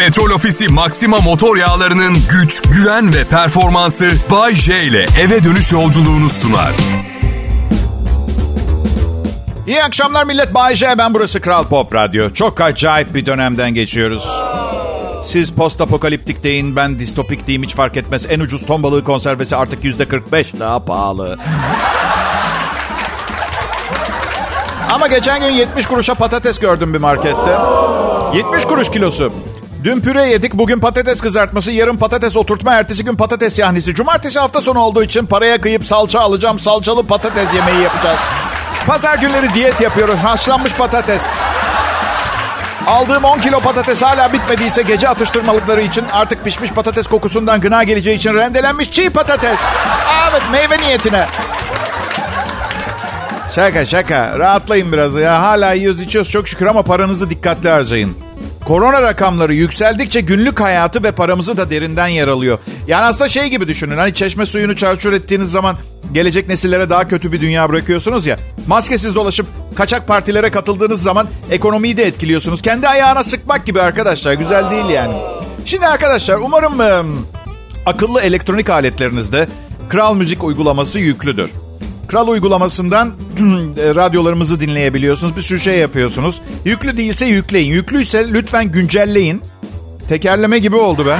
Petrol Ofisi Maxima motor yağlarının güç, güven ve performansı Bay J ile eve dönüş yolculuğunu sunar. İyi akşamlar millet. Bay J, ben burası Kral Pop Radyo. Çok acayip bir dönemden geçiyoruz. Siz post apokaliptik deyin, ben distopik diyeyim hiç fark etmez. En ucuz ton balığı konservesi artık yüzde 45 daha pahalı. Ama geçen gün 70 kuruşa patates gördüm bir markette. 70 kuruş kilosu. Dün püre yedik, bugün patates kızartması, yarın patates oturtma, ertesi gün patates yahnisi. Cumartesi hafta sonu olduğu için paraya kıyıp salça alacağım, salçalı patates yemeği yapacağız. Pazar günleri diyet yapıyoruz, haşlanmış patates. Aldığım 10 kilo patates hala bitmediyse gece atıştırmalıkları için artık pişmiş patates kokusundan gına geleceği için rendelenmiş çiğ patates. Evet meyve niyetine. Şaka şaka. Rahatlayın biraz ya. Hala yiyoruz içiyoruz çok şükür ama paranızı dikkatli harcayın. Korona rakamları yükseldikçe günlük hayatı ve paramızı da derinden yaralıyor. Yani aslında şey gibi düşünün. Hani çeşme suyunu çarçur ettiğiniz zaman gelecek nesillere daha kötü bir dünya bırakıyorsunuz ya. Maskesiz dolaşıp kaçak partilere katıldığınız zaman ekonomiyi de etkiliyorsunuz. Kendi ayağına sıkmak gibi arkadaşlar. Güzel değil yani. Şimdi arkadaşlar umarım ıı, akıllı elektronik aletlerinizde Kral Müzik uygulaması yüklüdür. Kral uygulamasından e, radyolarımızı dinleyebiliyorsunuz. Bir sürü şey yapıyorsunuz. Yüklü değilse yükleyin. Yüklüyse lütfen güncelleyin. Tekerleme gibi oldu be.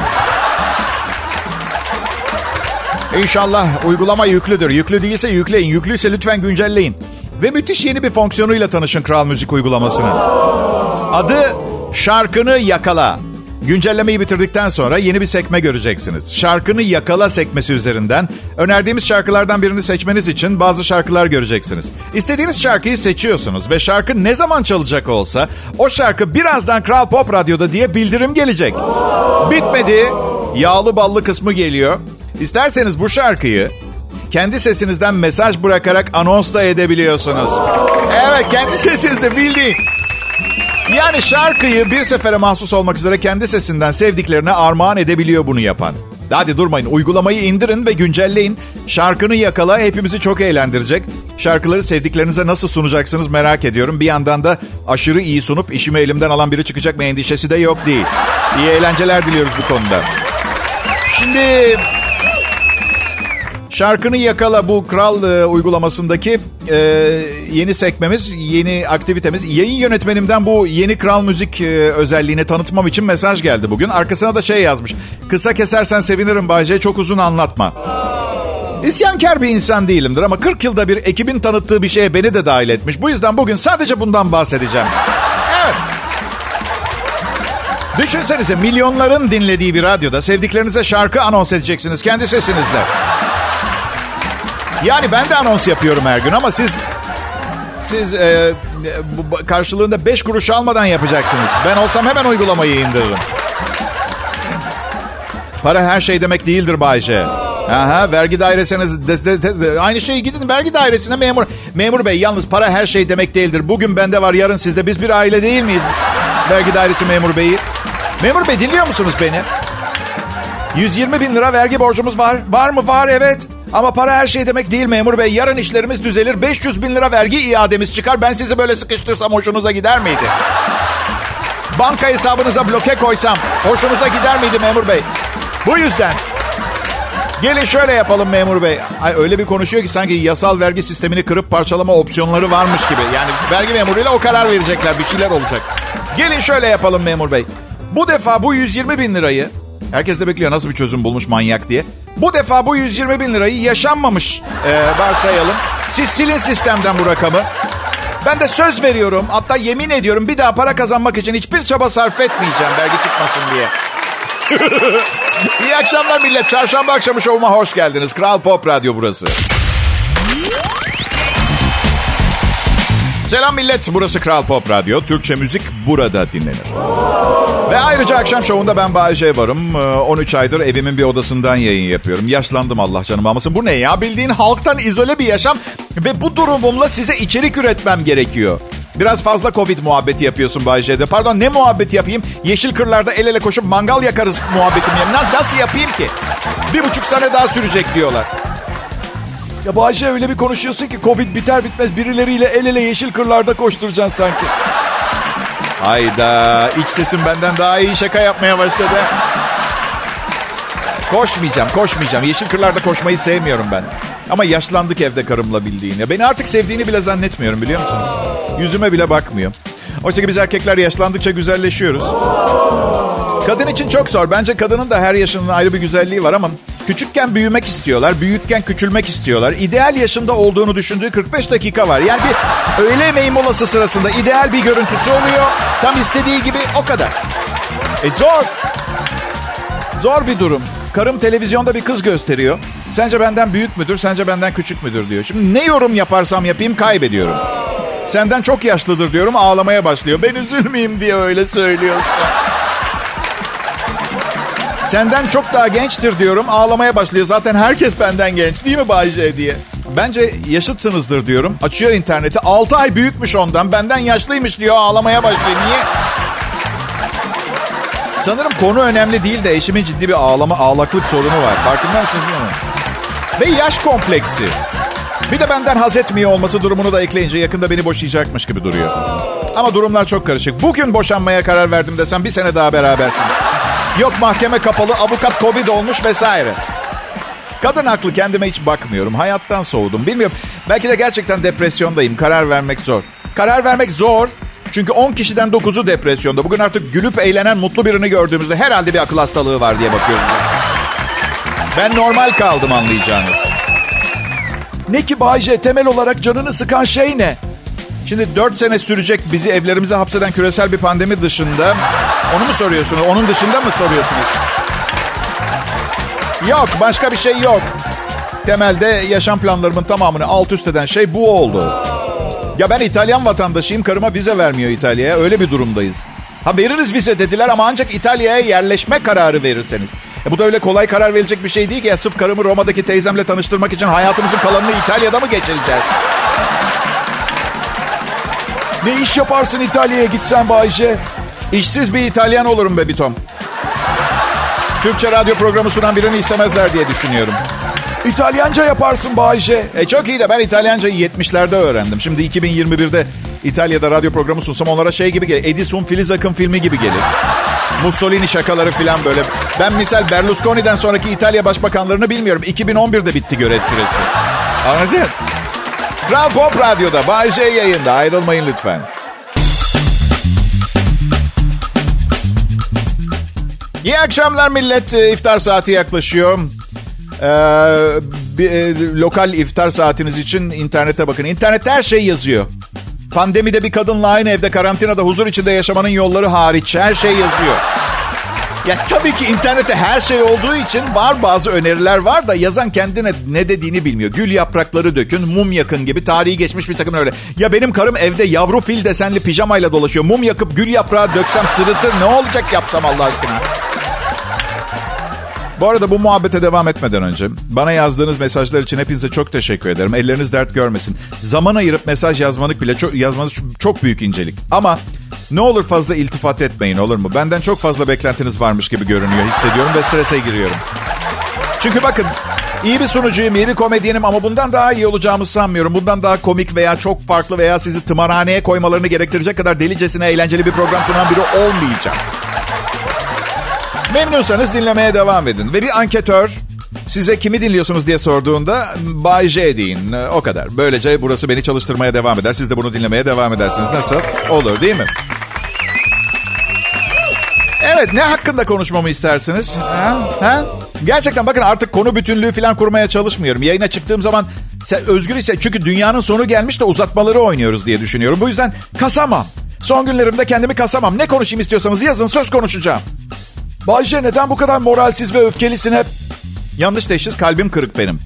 İnşallah uygulama yüklüdür. Yüklü değilse yükleyin. Yüklüyse lütfen güncelleyin. Ve müthiş yeni bir fonksiyonuyla tanışın Kral Müzik uygulamasının. Adı Şarkını Yakala. Güncellemeyi bitirdikten sonra yeni bir sekme göreceksiniz. Şarkını yakala sekmesi üzerinden önerdiğimiz şarkılardan birini seçmeniz için bazı şarkılar göreceksiniz. İstediğiniz şarkıyı seçiyorsunuz ve şarkı ne zaman çalacak olsa o şarkı birazdan Kral Pop Radyo'da diye bildirim gelecek. Bitmedi. Yağlı ballı kısmı geliyor. İsterseniz bu şarkıyı kendi sesinizden mesaj bırakarak anons da edebiliyorsunuz. Evet kendi sesinizde bildiğin. Yani şarkıyı bir sefere mahsus olmak üzere kendi sesinden sevdiklerine armağan edebiliyor bunu yapan. Hadi durmayın uygulamayı indirin ve güncelleyin. Şarkını yakala hepimizi çok eğlendirecek. Şarkıları sevdiklerinize nasıl sunacaksınız merak ediyorum. Bir yandan da aşırı iyi sunup işimi elimden alan biri çıkacak mı endişesi de yok değil. İyi eğlenceler diliyoruz bu konuda. Şimdi Şarkını Yakala bu Kral e, uygulamasındaki e, yeni sekmemiz, yeni aktivitemiz. Yayın yönetmenimden bu yeni Kral Müzik e, özelliğini tanıtmam için mesaj geldi bugün. Arkasına da şey yazmış. Kısa kesersen sevinirim Bayce, çok uzun anlatma. İsyankar bir insan değilimdir ama 40 yılda bir ekibin tanıttığı bir şeye beni de dahil etmiş. Bu yüzden bugün sadece bundan bahsedeceğim. Düşünsenize milyonların dinlediği bir radyoda sevdiklerinize şarkı anons edeceksiniz kendi sesinizle. Yani ben de anons yapıyorum her gün ama siz siz e, karşılığında 5 kuruş almadan yapacaksınız. Ben olsam hemen uygulamayı indiririm. Para her şey demek değildir Bayce. Aha, vergi dairesine de, de, de, aynı şeyi gidin vergi dairesine memur. Memur bey yalnız para her şey demek değildir. Bugün bende var yarın sizde biz bir aile değil miyiz? Vergi dairesi memur beyi. Memur bey dinliyor musunuz beni? 120 bin lira vergi borcumuz var. Var mı? Var evet. Ama para her şey demek değil memur bey. Yarın işlerimiz düzelir. 500 bin lira vergi iademiz çıkar. Ben sizi böyle sıkıştırsam hoşunuza gider miydi? Banka hesabınıza bloke koysam hoşunuza gider miydi memur bey? Bu yüzden gelin şöyle yapalım memur bey. Ay, öyle bir konuşuyor ki sanki yasal vergi sistemini kırıp parçalama opsiyonları varmış gibi. Yani vergi memuruyla o karar verecekler. Bir şeyler olacak. Gelin şöyle yapalım memur bey. Bu defa bu 120 bin lirayı Herkes de bekliyor nasıl bir çözüm bulmuş manyak diye. Bu defa bu 120 bin lirayı yaşanmamış e, varsayalım. Siz silin sistemden bu rakamı. Ben de söz veriyorum hatta yemin ediyorum bir daha para kazanmak için hiçbir çaba sarf etmeyeceğim vergi çıkmasın diye. İyi akşamlar millet. Çarşamba akşamı şovuma hoş geldiniz. Kral Pop Radyo burası. Selam millet. Burası Kral Pop Radyo. Türkçe müzik burada dinlenir. Ve ayrıca akşam şovunda ben Bayece varım. 13 aydır evimin bir odasından yayın yapıyorum. Yaşlandım Allah canım almasın. Bu ne ya? Bildiğin halktan izole bir yaşam. Ve bu durumumla size içerik üretmem gerekiyor. Biraz fazla Covid muhabbeti yapıyorsun Bayce'de. Pardon ne muhabbet yapayım? Yeşil kırlarda el ele koşup mangal yakarız muhabbetim ya. Nasıl yapayım ki? Bir buçuk sene daha sürecek diyorlar. Ya Bayce öyle bir konuşuyorsun ki Covid biter bitmez birileriyle el ele yeşil kırlarda koşturacaksın sanki. Hayda iç sesim benden daha iyi şaka yapmaya başladı. Koşmayacağım, koşmayacağım. Yeşil kırlarda koşmayı sevmiyorum ben. Ama yaşlandık evde karımla bildiğini. Beni artık sevdiğini bile zannetmiyorum biliyor musunuz? Yüzüme bile bakmıyor. Oysa ki biz erkekler yaşlandıkça güzelleşiyoruz. Kadın için çok zor. Bence kadının da her yaşının ayrı bir güzelliği var ama küçükken büyümek istiyorlar, büyükken küçülmek istiyorlar. İdeal yaşında olduğunu düşündüğü 45 dakika var. Yani bir öğle yemeği molası sırasında ideal bir görüntüsü oluyor. Tam istediği gibi o kadar. E zor. Zor bir durum. Karım televizyonda bir kız gösteriyor. Sence benden büyük müdür, sence benden küçük müdür diyor. Şimdi ne yorum yaparsam yapayım kaybediyorum. Senden çok yaşlıdır diyorum ağlamaya başlıyor. Ben üzülmeyeyim diye öyle söylüyor. Senden çok daha gençtir diyorum ağlamaya başlıyor. Zaten herkes benden genç değil mi Bayce diye. Bence yaşıtsınızdır diyorum. Açıyor interneti 6 ay büyükmüş ondan. Benden yaşlıymış diyor ağlamaya başlıyor. Niye? Sanırım konu önemli değil de eşimin ciddi bir ağlama ağlaklık sorunu var. Farkında mısınız değil mi? Ve yaş kompleksi. Bir de benden haz etmiyor olması durumunu da ekleyince yakında beni boşayacakmış gibi duruyor. Ama durumlar çok karışık. Bugün boşanmaya karar verdim desem bir sene daha berabersin. Yok mahkeme kapalı, avukat covid olmuş vesaire. Kadın haklı kendime hiç bakmıyorum. Hayattan soğudum. Bilmiyorum. Belki de gerçekten depresyondayım. Karar vermek zor. Karar vermek zor. Çünkü 10 kişiden 9'u depresyonda. Bugün artık gülüp eğlenen mutlu birini gördüğümüzde herhalde bir akıl hastalığı var diye bakıyoruz. Ben normal kaldım anlayacağınız. Ne ki Bayce temel olarak canını sıkan şey ne? Şimdi 4 sene sürecek bizi evlerimize hapseden küresel bir pandemi dışında... Onu mu soruyorsunuz? Onun dışında mı soruyorsunuz? Yok başka bir şey yok. Temelde yaşam planlarımın tamamını alt üst eden şey bu oldu. Ya ben İtalyan vatandaşıyım. Karıma vize vermiyor İtalya'ya. Öyle bir durumdayız. Ha veririz vize dediler ama ancak İtalya'ya yerleşme kararı verirseniz. E bu da öyle kolay karar verilecek bir şey değil ki. Ya sırf karımı Roma'daki teyzemle tanıştırmak için hayatımızın kalanını İtalya'da mı geçireceğiz? Ne iş yaparsın İtalya'ya gitsen Bayce? İşsiz bir İtalyan olurum be Bitom. Türkçe radyo programı sunan birini istemezler diye düşünüyorum. İtalyanca yaparsın Bayce. E çok iyi de ben İtalyancayı 70'lerde öğrendim. Şimdi 2021'de İtalya'da radyo programı sunsam onlara şey gibi gelir. Edison Filiz Akın filmi gibi gelir. Mussolini şakaları falan böyle. Ben misal Berlusconi'den sonraki İtalya başbakanlarını bilmiyorum. 2011'de bitti görev süresi. Anladın? Kral Pop Radyo'da Bay J yayında. Ayrılmayın lütfen. İyi akşamlar millet. İftar saati yaklaşıyor. Ee, bir, e, lokal iftar saatiniz için internete bakın. İnternette her şey yazıyor. Pandemide bir kadınla aynı evde karantinada huzur içinde yaşamanın yolları hariç her şey yazıyor. Ya tabii ki internette her şey olduğu için var bazı öneriler var da yazan kendine ne dediğini bilmiyor. Gül yaprakları dökün, mum yakın gibi tarihi geçmiş bir takım öyle. Ya benim karım evde yavru fil desenli pijamayla dolaşıyor. Mum yakıp gül yaprağı döksem sırıtır ne olacak yapsam Allah aşkına. Bu arada bu muhabbete devam etmeden önce bana yazdığınız mesajlar için hepinize çok teşekkür ederim. Elleriniz dert görmesin. Zaman ayırıp mesaj yazmanız bile çok, yazmanız çok büyük incelik. Ama ne olur fazla iltifat etmeyin olur mu? Benden çok fazla beklentiniz varmış gibi görünüyor hissediyorum ve strese giriyorum. Çünkü bakın iyi bir sunucuyum, iyi bir komedyenim ama bundan daha iyi olacağımı sanmıyorum. Bundan daha komik veya çok farklı veya sizi tımarhaneye koymalarını gerektirecek kadar delicesine eğlenceli bir program sunan biri olmayacağım. Memnunsanız dinlemeye devam edin. Ve bir anketör size kimi dinliyorsunuz diye sorduğunda Bay J deyin. O kadar. Böylece burası beni çalıştırmaya devam eder. Siz de bunu dinlemeye devam edersiniz. Nasıl? Olur değil mi? Evet ne hakkında konuşmamı istersiniz? Ha? Ha? Gerçekten bakın artık konu bütünlüğü falan kurmaya çalışmıyorum. Yayına çıktığım zaman özgür ise çünkü dünyanın sonu gelmiş de uzatmaları oynuyoruz diye düşünüyorum. Bu yüzden kasamam. Son günlerimde kendimi kasamam. Ne konuşayım istiyorsanız yazın söz konuşacağım. Bayce neden bu kadar moralsiz ve öfkelisin hep? Yanlış teşhis kalbim kırık benim.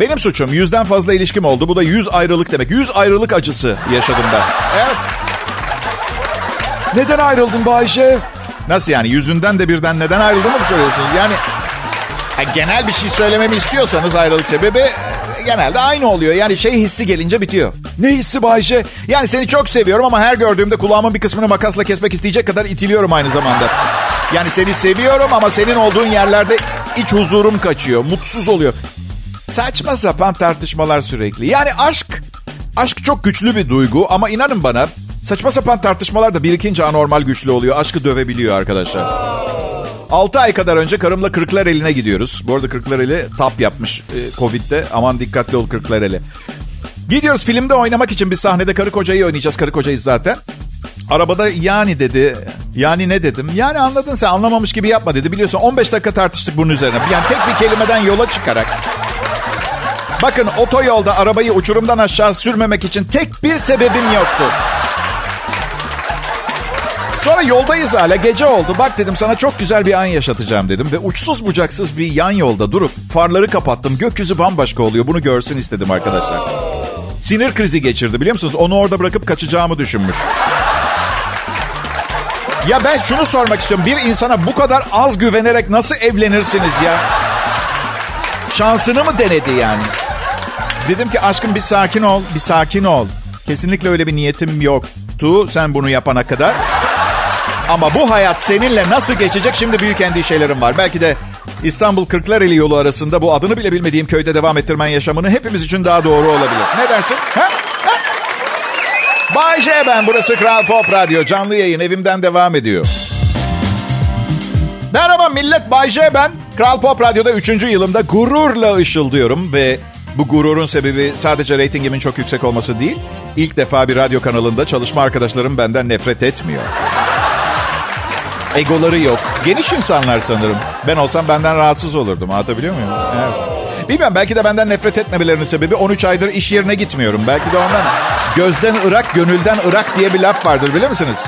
Benim suçum. Yüzden fazla ilişkim oldu. Bu da yüz ayrılık demek. Yüz ayrılık acısı yaşadım ben. Evet. Neden ayrıldın Bayce? Nasıl yani? Yüzünden de birden neden ayrıldığımı mı soruyorsunuz? Yani yani genel bir şey söylememi istiyorsanız ayrılık sebebi e, genelde aynı oluyor. Yani şey hissi gelince bitiyor. Ne hissi Bayce? Yani seni çok seviyorum ama her gördüğümde kulağımın bir kısmını makasla kesmek isteyecek kadar itiliyorum aynı zamanda. Yani seni seviyorum ama senin olduğun yerlerde iç huzurum kaçıyor. Mutsuz oluyor. Saçma sapan tartışmalar sürekli. Yani aşk, aşk çok güçlü bir duygu ama inanın bana Saçma sapan tartışmalar da birikince anormal güçlü oluyor. Aşkı dövebiliyor arkadaşlar. 6 ay kadar önce karımla Kırklar eline gidiyoruz. Bu arada Kırklar eli tap yapmış e, Covid'de. Aman dikkatli ol Kırklar eli. Gidiyoruz filmde oynamak için bir sahnede karı kocayı oynayacağız. Karı kocayız zaten. Arabada yani dedi. Yani ne dedim? Yani anladın sen anlamamış gibi yapma dedi. Biliyorsun 15 dakika tartıştık bunun üzerine. Yani tek bir kelimeden yola çıkarak. Bakın otoyolda arabayı uçurumdan aşağı sürmemek için tek bir sebebim yoktu. Sonra yoldayız hala gece oldu. Bak dedim sana çok güzel bir an yaşatacağım dedim. Ve uçsuz bucaksız bir yan yolda durup farları kapattım. Gökyüzü bambaşka oluyor. Bunu görsün istedim arkadaşlar. Sinir krizi geçirdi biliyor musunuz? Onu orada bırakıp kaçacağımı düşünmüş. Ya ben şunu sormak istiyorum. Bir insana bu kadar az güvenerek nasıl evlenirsiniz ya? Şansını mı denedi yani? Dedim ki aşkım bir sakin ol, bir sakin ol. Kesinlikle öyle bir niyetim yoktu sen bunu yapana kadar. Ama bu hayat seninle nasıl geçecek şimdi büyük endişelerim var. Belki de İstanbul Kırklareli yolu arasında bu adını bile bilmediğim köyde devam ettirmen yaşamını hepimiz için daha doğru olabilir. Ne dersin? Ha? Ha? Bay J ben. Burası Kral Pop Radyo. Canlı yayın evimden devam ediyor. Merhaba millet. Bay J ben. Kral Pop Radyo'da 3. yılımda gururla ışıldıyorum ve bu gururun sebebi sadece reytingimin çok yüksek olması değil. İlk defa bir radyo kanalında çalışma arkadaşlarım benden nefret etmiyor. Egoları yok. Geniş insanlar sanırım. Ben olsam benden rahatsız olurdum. Anlatabiliyor muyum? Evet. Bilmem belki de benden nefret etmemelerinin sebebi 13 aydır iş yerine gitmiyorum. Belki de ondan. Gözden ırak, gönülden ırak diye bir laf vardır bilir misiniz?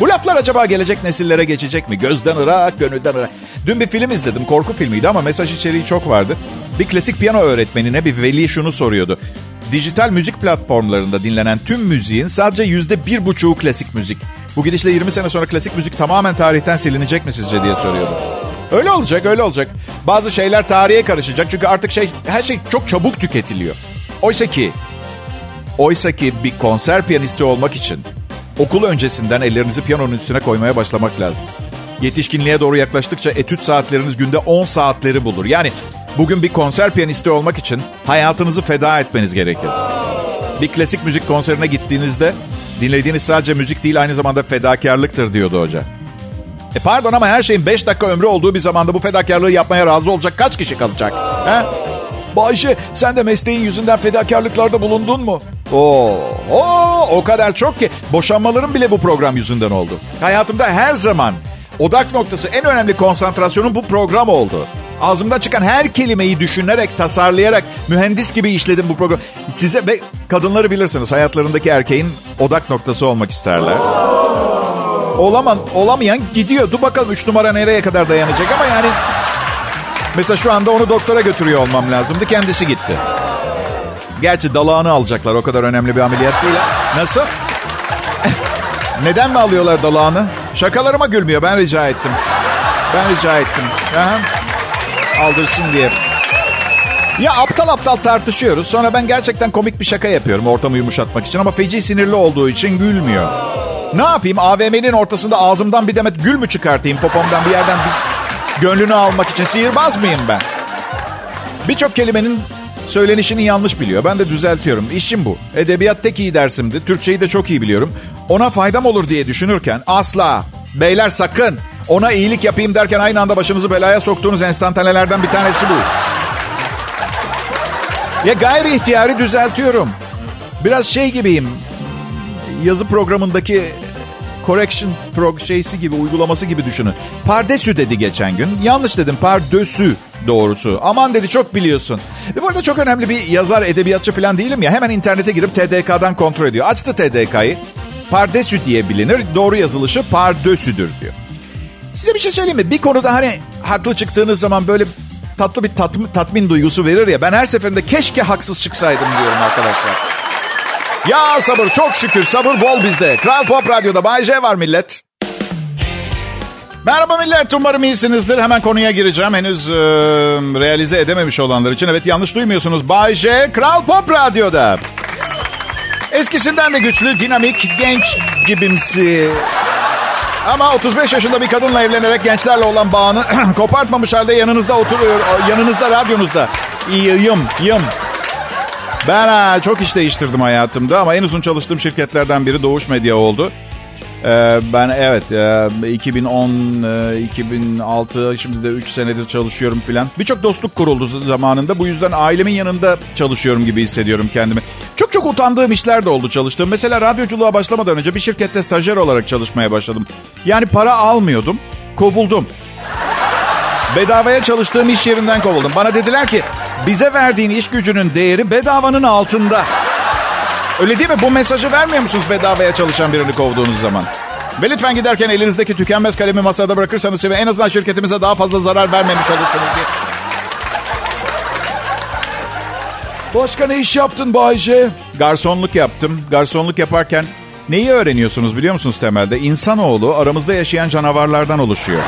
Bu laflar acaba gelecek nesillere geçecek mi? Gözden ırak, gönülden ırak. Dün bir film izledim. Korku filmiydi ama mesaj içeriği çok vardı. Bir klasik piyano öğretmenine bir veli şunu soruyordu. Dijital müzik platformlarında dinlenen tüm müziğin sadece yüzde bir buçuğu klasik müzik. Bu gidişle 20 sene sonra klasik müzik tamamen tarihten silinecek mi sizce diye soruyordu. Öyle olacak, öyle olacak. Bazı şeyler tarihe karışacak çünkü artık şey her şey çok çabuk tüketiliyor. Oysa ki oysa ki bir konser piyanisti olmak için okul öncesinden ellerinizi piyanonun üstüne koymaya başlamak lazım. Yetişkinliğe doğru yaklaştıkça etüt saatleriniz günde 10 saatleri bulur. Yani bugün bir konser piyanisti olmak için hayatınızı feda etmeniz gerekir. Bir klasik müzik konserine gittiğinizde dinlediğiniz sadece müzik değil aynı zamanda fedakarlıktır diyordu hoca. E pardon ama her şeyin 5 dakika ömrü olduğu bir zamanda bu fedakarlığı yapmaya razı olacak kaç kişi kalacak? He? Bayşe sen de mesleğin yüzünden fedakarlıklarda bulundun mu? Oo, oo, o kadar çok ki boşanmalarım bile bu program yüzünden oldu. Hayatımda her zaman odak noktası en önemli konsantrasyonum bu program oldu. Ağzımdan çıkan her kelimeyi düşünerek, tasarlayarak mühendis gibi işledim bu program. Size ve kadınları bilirsiniz hayatlarındaki erkeğin odak noktası olmak isterler. Olaman, olamayan gidiyor. Dur bakalım 3 numara nereye kadar dayanacak ama yani... Mesela şu anda onu doktora götürüyor olmam lazımdı. Kendisi gitti. Gerçi dalağını alacaklar. O kadar önemli bir ameliyat değil. Nasıl? Neden mi alıyorlar dalağını? Şakalarıma gülmüyor. Ben rica ettim. Ben rica ettim. Aha. Aldırsın diye. Ya aptal aptal tartışıyoruz. Sonra ben gerçekten komik bir şaka yapıyorum ortamı yumuşatmak için. Ama feci sinirli olduğu için gülmüyor. Ne yapayım? AVM'nin ortasında ağzımdan bir demet gül mü çıkartayım? Popomdan bir yerden bir gönlünü almak için. Sihirbaz mıyım ben? Birçok kelimenin söylenişini yanlış biliyor. Ben de düzeltiyorum. İşim bu. Edebiyat tek iyi dersimdi. Türkçeyi de çok iyi biliyorum. Ona faydam olur diye düşünürken asla. Beyler sakın. Ona iyilik yapayım derken aynı anda başınızı belaya soktuğunuz enstantanelerden bir tanesi bu. Ya gayri ihtiyari düzeltiyorum. Biraz şey gibiyim. Yazı programındaki correction prog şeysi gibi uygulaması gibi düşünün. Pardesü dedi geçen gün. Yanlış dedim pardösü doğrusu. Aman dedi çok biliyorsun. Ve bu arada çok önemli bir yazar edebiyatçı falan değilim ya. Hemen internete girip TDK'dan kontrol ediyor. Açtı TDK'yı. Pardesü diye bilinir. Doğru yazılışı pardösüdür diyor. Size bir şey söyleyeyim mi? Bir konuda hani haklı çıktığınız zaman böyle tatlı bir tatmin, tatmin duygusu verir ya. Ben her seferinde keşke haksız çıksaydım diyorum arkadaşlar. Ya sabır çok şükür sabır bol bizde. Kral Pop Radyo'da Bay J var millet. Merhaba millet umarım iyisinizdir. Hemen konuya gireceğim. Henüz e, realize edememiş olanlar için. Evet yanlış duymuyorsunuz. Bay J Kral Pop Radyo'da. Eskisinden de güçlü, dinamik, genç gibimsi. Ama 35 yaşında bir kadınla evlenerek gençlerle olan bağını kopartmamış halde yanınızda oturuyor. Yanınızda, radyonuzda. İyiyim, yım. Ben ha, çok iş değiştirdim hayatımda ama en uzun çalıştığım şirketlerden biri Doğuş Medya oldu. Ee, ben evet e, 2010, e, 2006 şimdi de 3 senedir çalışıyorum filan. Birçok dostluk kuruldu zamanında. Bu yüzden ailemin yanında çalışıyorum gibi hissediyorum kendimi. Çok çok utandığım işler de oldu çalıştığım. Mesela radyoculuğa başlamadan önce bir şirkette stajyer olarak çalışmaya başladım. Yani para almıyordum, kovuldum. Bedavaya çalıştığım iş yerinden kovuldum. Bana dediler ki bize verdiğin iş gücünün değeri bedavanın altında. Öyle değil mi? Bu mesajı vermiyor musunuz bedavaya çalışan birini kovduğunuz zaman? Ve lütfen giderken elinizdeki tükenmez kalemi masada bırakırsanız ve en azından şirketimize daha fazla zarar vermemiş olursunuz diye. Başka ne iş yaptın Bayce? Garsonluk yaptım. Garsonluk yaparken neyi öğreniyorsunuz biliyor musunuz temelde? İnsanoğlu aramızda yaşayan canavarlardan oluşuyor.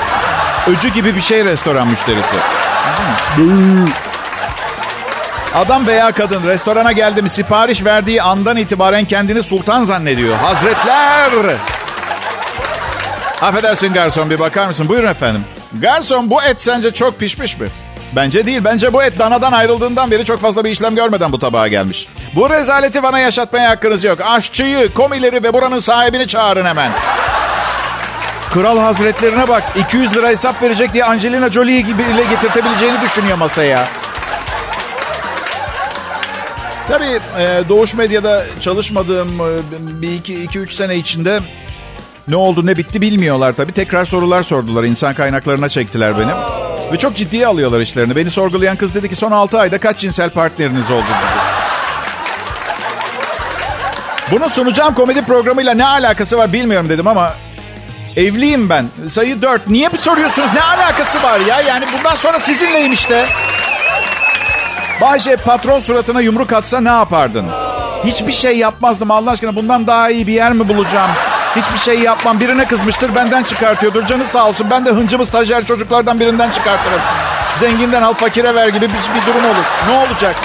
Öcü gibi bir şey restoran müşterisi. Adam veya kadın restorana geldi mi sipariş verdiği andan itibaren kendini sultan zannediyor. Hazretler! Affedersin garson bir bakar mısın? Buyurun efendim. Garson bu et sence çok pişmiş mi? Bence değil. Bence bu et danadan ayrıldığından beri çok fazla bir işlem görmeden bu tabağa gelmiş. Bu rezaleti bana yaşatmaya hakkınız yok. Aşçıyı, komileri ve buranın sahibini çağırın hemen. Kral hazretlerine bak. 200 lira hesap verecek diye Angelina Jolie gibi ile getirtebileceğini düşünüyor masaya. Tabii e, Doğuş Medya'da çalışmadığım e, bir iki, iki üç sene içinde ne oldu ne bitti bilmiyorlar tabii. Tekrar sorular sordular. İnsan kaynaklarına çektiler beni. Ve çok ciddiye alıyorlar işlerini. Beni sorgulayan kız dedi ki son 6 ayda kaç cinsel partneriniz oldu dedi. Bunu sunacağım komedi programıyla ne alakası var bilmiyorum dedim ama evliyim ben. Sayı 4. Niye bir soruyorsunuz? Ne alakası var ya? Yani bundan sonra sizinleyim işte. Bahçe patron suratına yumruk atsa ne yapardın? Hiçbir şey yapmazdım Allah aşkına. Bundan daha iyi bir yer mi bulacağım? Hiçbir şey yapmam. Birine kızmıştır benden çıkartıyordur. Canı sağ olsun. Ben de hıncımı stajyer çocuklardan birinden çıkartırım. Zenginden al fakire ver gibi bir, bir durum olur. Ne olacak?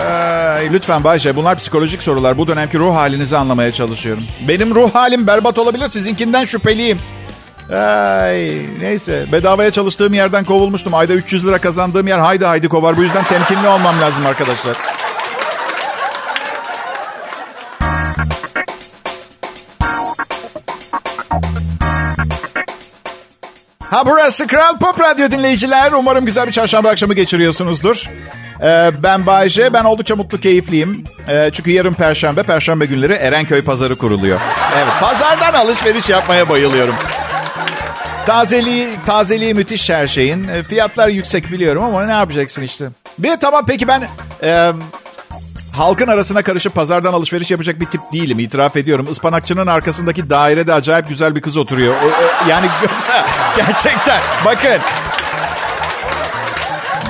Ee, lütfen Bayşe bunlar psikolojik sorular. Bu dönemki ruh halinizi anlamaya çalışıyorum. Benim ruh halim berbat olabilir. Sizinkinden şüpheliyim. Ay, neyse bedavaya çalıştığım yerden kovulmuştum. Ayda 300 lira kazandığım yer haydi haydi kovar. Bu yüzden temkinli olmam lazım arkadaşlar. Ha burası Kral Pop Radyo dinleyiciler. Umarım güzel bir çarşamba akşamı geçiriyorsunuzdur. Ee, ben Bayce. Ben oldukça mutlu, keyifliyim. Ee, çünkü yarın Perşembe, Perşembe günleri Erenköy Pazarı kuruluyor. Evet, pazardan alışveriş yapmaya bayılıyorum. Tazeliği, tazeliği müthiş her şeyin. E, fiyatlar yüksek biliyorum ama ne yapacaksın işte. Bir tamam peki ben e, halkın arasına karışıp pazardan alışveriş yapacak bir tip değilim. itiraf ediyorum. Ispanakçının arkasındaki dairede acayip güzel bir kız oturuyor. O, o, yani yoksa gerçekten bakın.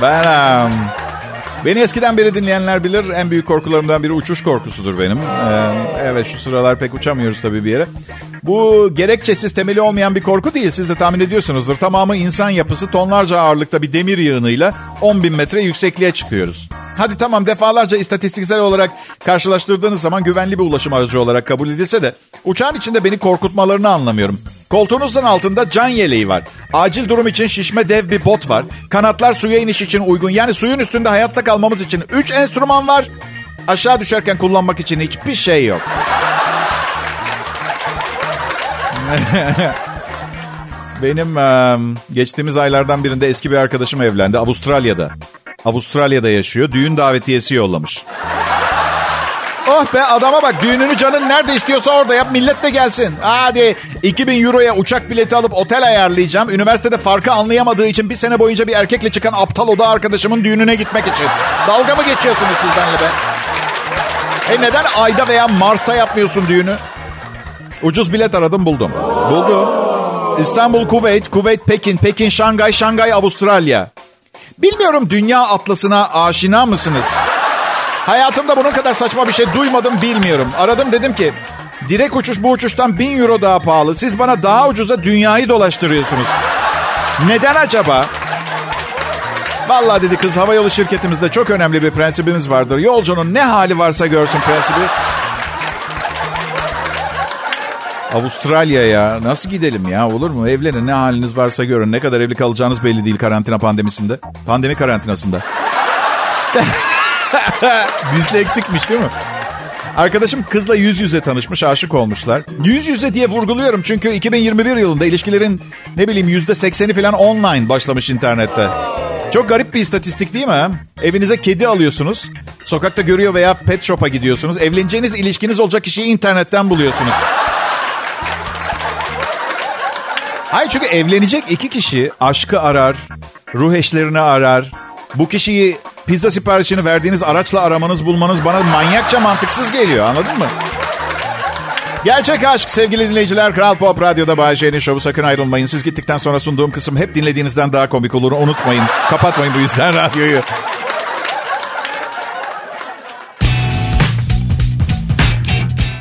Ben... Um, Beni eskiden beri dinleyenler bilir. En büyük korkularımdan biri uçuş korkusudur benim. Ee, evet şu sıralar pek uçamıyoruz tabii bir yere. Bu gerekçesiz temeli olmayan bir korku değil. Siz de tahmin ediyorsunuzdur. Tamamı insan yapısı tonlarca ağırlıkta bir demir yığınıyla 10 bin metre yüksekliğe çıkıyoruz. Hadi tamam defalarca istatistiksel olarak karşılaştırdığınız zaman güvenli bir ulaşım aracı olarak kabul edilse de uçağın içinde beni korkutmalarını anlamıyorum. Koltuğunuzun altında can yeleği var. Acil durum için şişme dev bir bot var. Kanatlar suya iniş için uygun. Yani suyun üstünde hayatta kalmamız için 3 enstrüman var. Aşağı düşerken kullanmak için hiçbir şey yok. Benim geçtiğimiz aylardan birinde eski bir arkadaşım evlendi. Avustralya'da. Avustralya'da yaşıyor. Düğün davetiyesi yollamış. Oh be adama bak düğününü canın nerede istiyorsa orada yap millet de gelsin. Hadi 2000 euroya uçak bileti alıp otel ayarlayacağım. Üniversitede farkı anlayamadığı için bir sene boyunca bir erkekle çıkan aptal oda arkadaşımın düğününe gitmek için. Dalga mı geçiyorsunuz siz benimle be? E neden ayda veya Mars'ta yapmıyorsun düğünü? Ucuz bilet aradım buldum. Buldum. İstanbul, Kuveyt, Kuveyt, Pekin, Pekin, Şangay, Şangay, Avustralya. Bilmiyorum dünya atlasına aşina mısınız? Hayatımda bunun kadar saçma bir şey duymadım bilmiyorum. Aradım dedim ki direkt uçuş bu uçuştan bin euro daha pahalı. Siz bana daha ucuza dünyayı dolaştırıyorsunuz. Neden acaba? Vallahi dedi kız havayolu şirketimizde çok önemli bir prensibimiz vardır. Yolcunun ne hali varsa görsün prensibi. Avustralya'ya nasıl gidelim ya olur mu? Evlenin ne haliniz varsa görün. Ne kadar evli kalacağınız belli değil karantina pandemisinde. Pandemi karantinasında. Disleeksikmiş değil mi? Arkadaşım kızla yüz yüze tanışmış, aşık olmuşlar. Yüz yüze diye vurguluyorum çünkü 2021 yılında ilişkilerin ne bileyim yüzde sekseni falan online başlamış internette. Çok garip bir istatistik değil mi? Evinize kedi alıyorsunuz. Sokakta görüyor veya pet shop'a gidiyorsunuz. Evleneceğiniz ilişkiniz olacak kişiyi internetten buluyorsunuz. Hayır çünkü evlenecek iki kişi aşkı arar, ruh eşlerini arar. Bu kişiyi pizza siparişini verdiğiniz araçla aramanız bulmanız bana manyakça mantıksız geliyor anladın mı? Gerçek aşk sevgili dinleyiciler. Kral Pop Radyo'da Bay J'nin şovu sakın ayrılmayın. Siz gittikten sonra sunduğum kısım hep dinlediğinizden daha komik olur. Unutmayın. Kapatmayın bu yüzden radyoyu.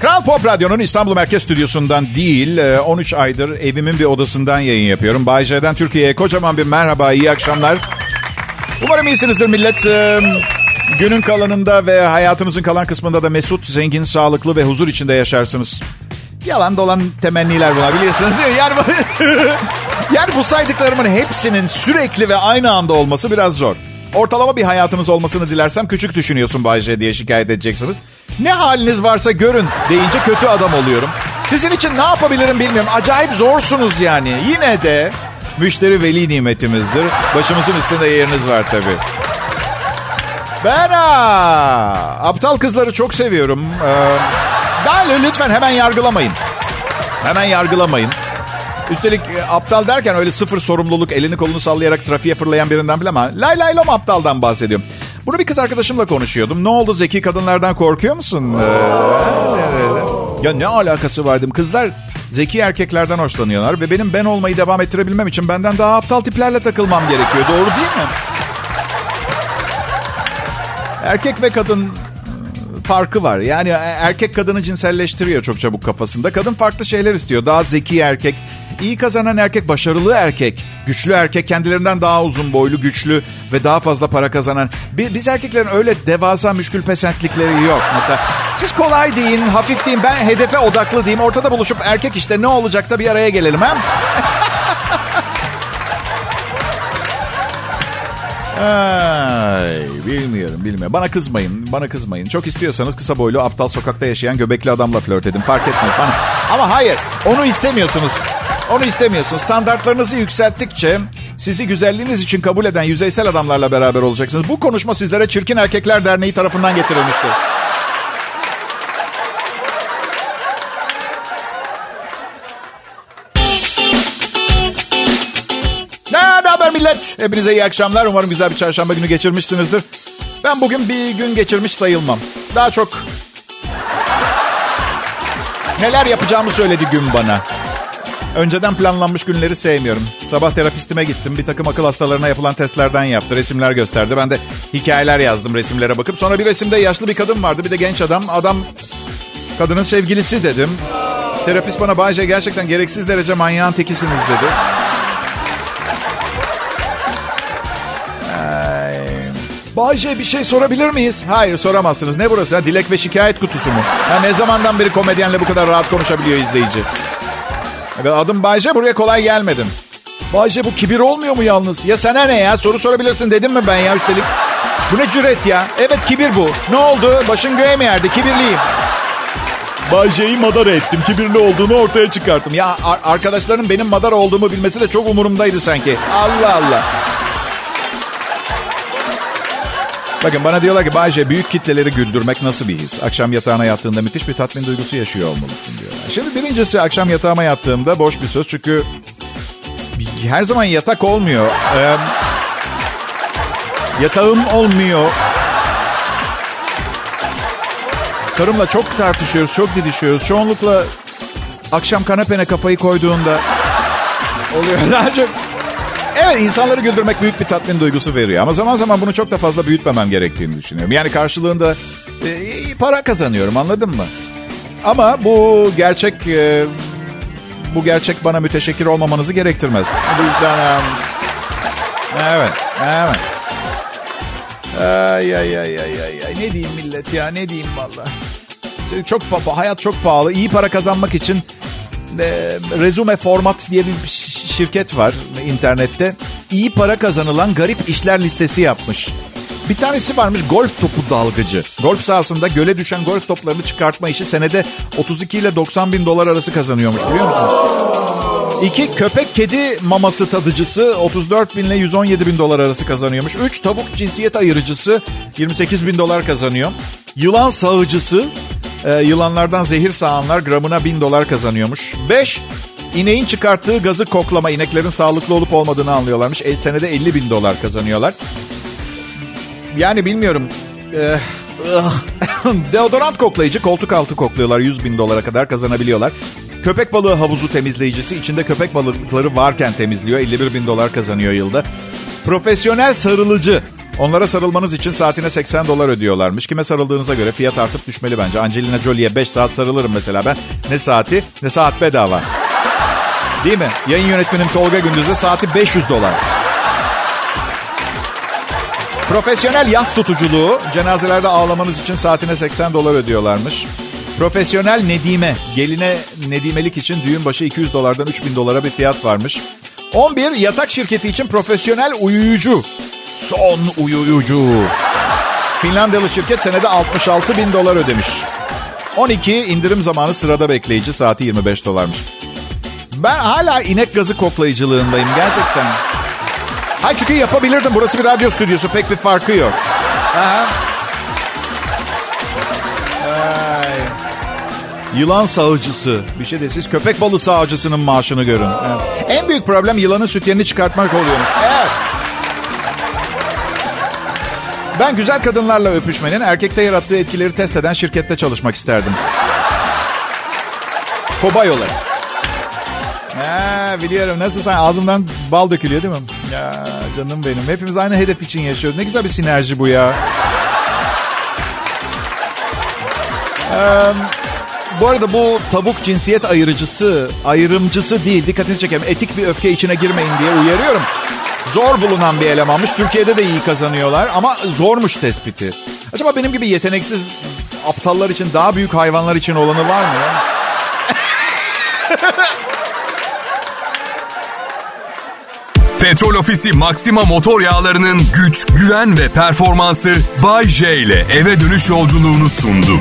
Kral Pop Radyo'nun İstanbul Merkez Stüdyosu'ndan değil, 13 aydır evimin bir odasından yayın yapıyorum. Bay J'den Türkiye'ye kocaman bir merhaba, iyi akşamlar. Umarım iyisinizdir millet. Günün kalanında ve hayatınızın kalan kısmında da mesut, zengin, sağlıklı ve huzur içinde yaşarsınız. Yalan dolan temenniler bunlar biliyorsunuz. Yani, yani bu saydıklarımın hepsinin sürekli ve aynı anda olması biraz zor. Ortalama bir hayatınız olmasını dilersem küçük düşünüyorsun Bayce diye şikayet edeceksiniz. Ne haliniz varsa görün deyince kötü adam oluyorum. Sizin için ne yapabilirim bilmiyorum. Acayip zorsunuz yani. Yine de müşteri veli nimetimizdir. Başımızın üstünde yeriniz var tabii. Ben aptal kızları çok seviyorum. Ee, lütfen hemen yargılamayın. Hemen yargılamayın. Üstelik e, aptal derken öyle sıfır sorumluluk, elini kolunu sallayarak trafiğe fırlayan birinden bile ama lay lay lom aptaldan bahsediyorum. Bunu bir kız arkadaşımla konuşuyordum. Ne oldu zeki kadınlardan korkuyor musun? Ee, ya ne alakası vardım? Kızlar zeki erkeklerden hoşlanıyorlar ve benim ben olmayı devam ettirebilmem için benden daha aptal tiplerle takılmam gerekiyor. Doğru değil mi? Erkek ve kadın farkı var. Yani erkek kadını cinselleştiriyor çok çabuk kafasında. Kadın farklı şeyler istiyor. Daha zeki erkek, iyi kazanan erkek, başarılı erkek, güçlü erkek, kendilerinden daha uzun boylu, güçlü ve daha fazla para kazanan. Biz erkeklerin öyle devasa müşkül pesentlikleri yok. Mesela siz kolay deyin, hafif deyin, ben hedefe odaklı diyeyim. Ortada buluşup erkek işte ne olacak da bir araya gelelim hem. Ay, bilmiyorum bilmiyorum. Bana kızmayın. Bana kızmayın. Çok istiyorsanız kısa boylu aptal sokakta yaşayan göbekli adamla flört edin. Fark etmez bana. Ama hayır. Onu istemiyorsunuz. Onu istemiyorsunuz. Standartlarınızı yükselttikçe sizi güzelliğiniz için kabul eden yüzeysel adamlarla beraber olacaksınız. Bu konuşma sizlere Çirkin Erkekler Derneği tarafından getirilmiştir. Ne haber millet? Hepinize iyi akşamlar. Umarım güzel bir çarşamba günü geçirmişsinizdir. Ben bugün bir gün geçirmiş sayılmam. Daha çok neler yapacağımı söyledi gün bana. Önceden planlanmış günleri sevmiyorum. Sabah terapistime gittim. Bir takım akıl hastalarına yapılan testlerden yaptı. Resimler gösterdi. Ben de hikayeler yazdım resimlere bakıp. Sonra bir resimde yaşlı bir kadın vardı. Bir de genç adam. Adam kadının sevgilisi dedim. Terapist bana Bayce gerçekten gereksiz derece manyağın tekisiniz dedi. Bayce bir şey sorabilir miyiz? Hayır soramazsınız. Ne burası? Ha? Dilek ve şikayet kutusu mu? Ha, ne zamandan beri komedyenle bu kadar rahat konuşabiliyor izleyici? Evet, adım Bayce buraya kolay gelmedim. Bayce bu kibir olmuyor mu yalnız? Ya sana ne ya? Soru sorabilirsin dedim mi ben ya üstelik? Bu ne cüret ya? Evet kibir bu. Ne oldu? Başın göğe mi yerdi? Kibirliyim. Bayce'yi madara ettim. Kibirli olduğunu ortaya çıkarttım. Ya ar- arkadaşların benim madara olduğumu bilmesi de çok umurumdaydı sanki. Allah Allah. Bakın bana diyorlar ki Bayce büyük kitleleri güldürmek nasıl bir his? Akşam yatağına yattığında müthiş bir tatmin duygusu yaşıyor olmalısın diyorlar. Şimdi birincisi akşam yatağıma yattığımda boş bir söz çünkü her zaman yatak olmuyor. Ee, yatağım olmuyor. Karımla çok tartışıyoruz, çok didişiyoruz. Çoğunlukla akşam kanepene kafayı koyduğunda oluyor. Daha çok Evet insanları güldürmek büyük bir tatmin duygusu veriyor. Ama zaman zaman bunu çok da fazla büyütmemem gerektiğini düşünüyorum. Yani karşılığında e, para kazanıyorum anladın mı? Ama bu gerçek e, bu gerçek bana müteşekkir olmamanızı gerektirmez. Bu yüzden e, evet evet. Ay ay ay ay ay ay ne diyeyim millet ya ne diyeyim valla. Çok hayat çok pahalı. İyi para kazanmak için e, Resume Format diye bir şirket var internette. İyi para kazanılan garip işler listesi yapmış. Bir tanesi varmış golf topu dalgıcı. Golf sahasında göle düşen golf toplarını çıkartma işi senede 32 ile 90 bin dolar arası kazanıyormuş biliyor musunuz? İki köpek kedi maması tadıcısı 34 bin ile 117 bin dolar arası kazanıyormuş. Üç tavuk cinsiyet ayırıcısı 28 bin dolar kazanıyor. Yılan sağıcısı e, yılanlardan zehir sağanlar gramına 1000 dolar kazanıyormuş. Beş ineğin çıkarttığı gazı koklama ineklerin sağlıklı olup olmadığını anlıyorlarmış. E, senede 50 bin dolar kazanıyorlar. Yani bilmiyorum. Ee, Deodorant koklayıcı koltuk altı kokluyorlar 100 bin dolara kadar kazanabiliyorlar. Köpek balığı havuzu temizleyicisi içinde köpek balıkları varken temizliyor 51 bin dolar kazanıyor yılda. Profesyonel sarılıcı Onlara sarılmanız için saatine 80 dolar ödüyorlarmış. Kime sarıldığınıza göre fiyat artıp düşmeli bence. Angelina Jolie'ye 5 saat sarılırım mesela ben. Ne saati ne saat bedava. Değil mi? Yayın yönetmenim Tolga Gündüz'e saati 500 dolar. Profesyonel yas tutuculuğu. Cenazelerde ağlamanız için saatine 80 dolar ödüyorlarmış. Profesyonel nedime. Geline nedimelik için düğün başı 200 dolardan 3000 dolara bir fiyat varmış. 11 yatak şirketi için profesyonel uyuyucu. Son uyuyucu. Finlandiyalı şirket senede 66 bin dolar ödemiş. 12 indirim zamanı sırada bekleyici saati 25 dolarmış. Ben hala inek gazı koklayıcılığındayım gerçekten. Hayır çünkü yapabilirdim. Burası bir radyo stüdyosu. Pek bir farkı yok. Ay. Yılan sağıcısı. Bir şey de siz köpek balığı sağıcısının maaşını görün. Evet. En büyük problem yılanın sütyenini çıkartmak oluyormuş. Evet. Ben güzel kadınlarla öpüşmenin erkekte yarattığı etkileri test eden şirkette çalışmak isterdim. Kobay olayım. Ha, biliyorum. Nasıl sen ağzımdan bal dökülüyor değil mi? Ya canım benim. Hepimiz aynı hedef için yaşıyoruz. Ne güzel bir sinerji bu ya. Ee, bu arada bu tavuk cinsiyet ayırıcısı, ayrımcısı değil. Dikkatini çekerim. Etik bir öfke içine girmeyin diye uyarıyorum. Zor bulunan bir elemanmış. Türkiye'de de iyi kazanıyorlar ama zormuş tespiti. Acaba benim gibi yeteneksiz aptallar için daha büyük hayvanlar için olanı var mı? Petrol Ofisi Maxima motor yağlarının güç, güven ve performansı Bay J ile eve dönüş yolculuğunu sundu.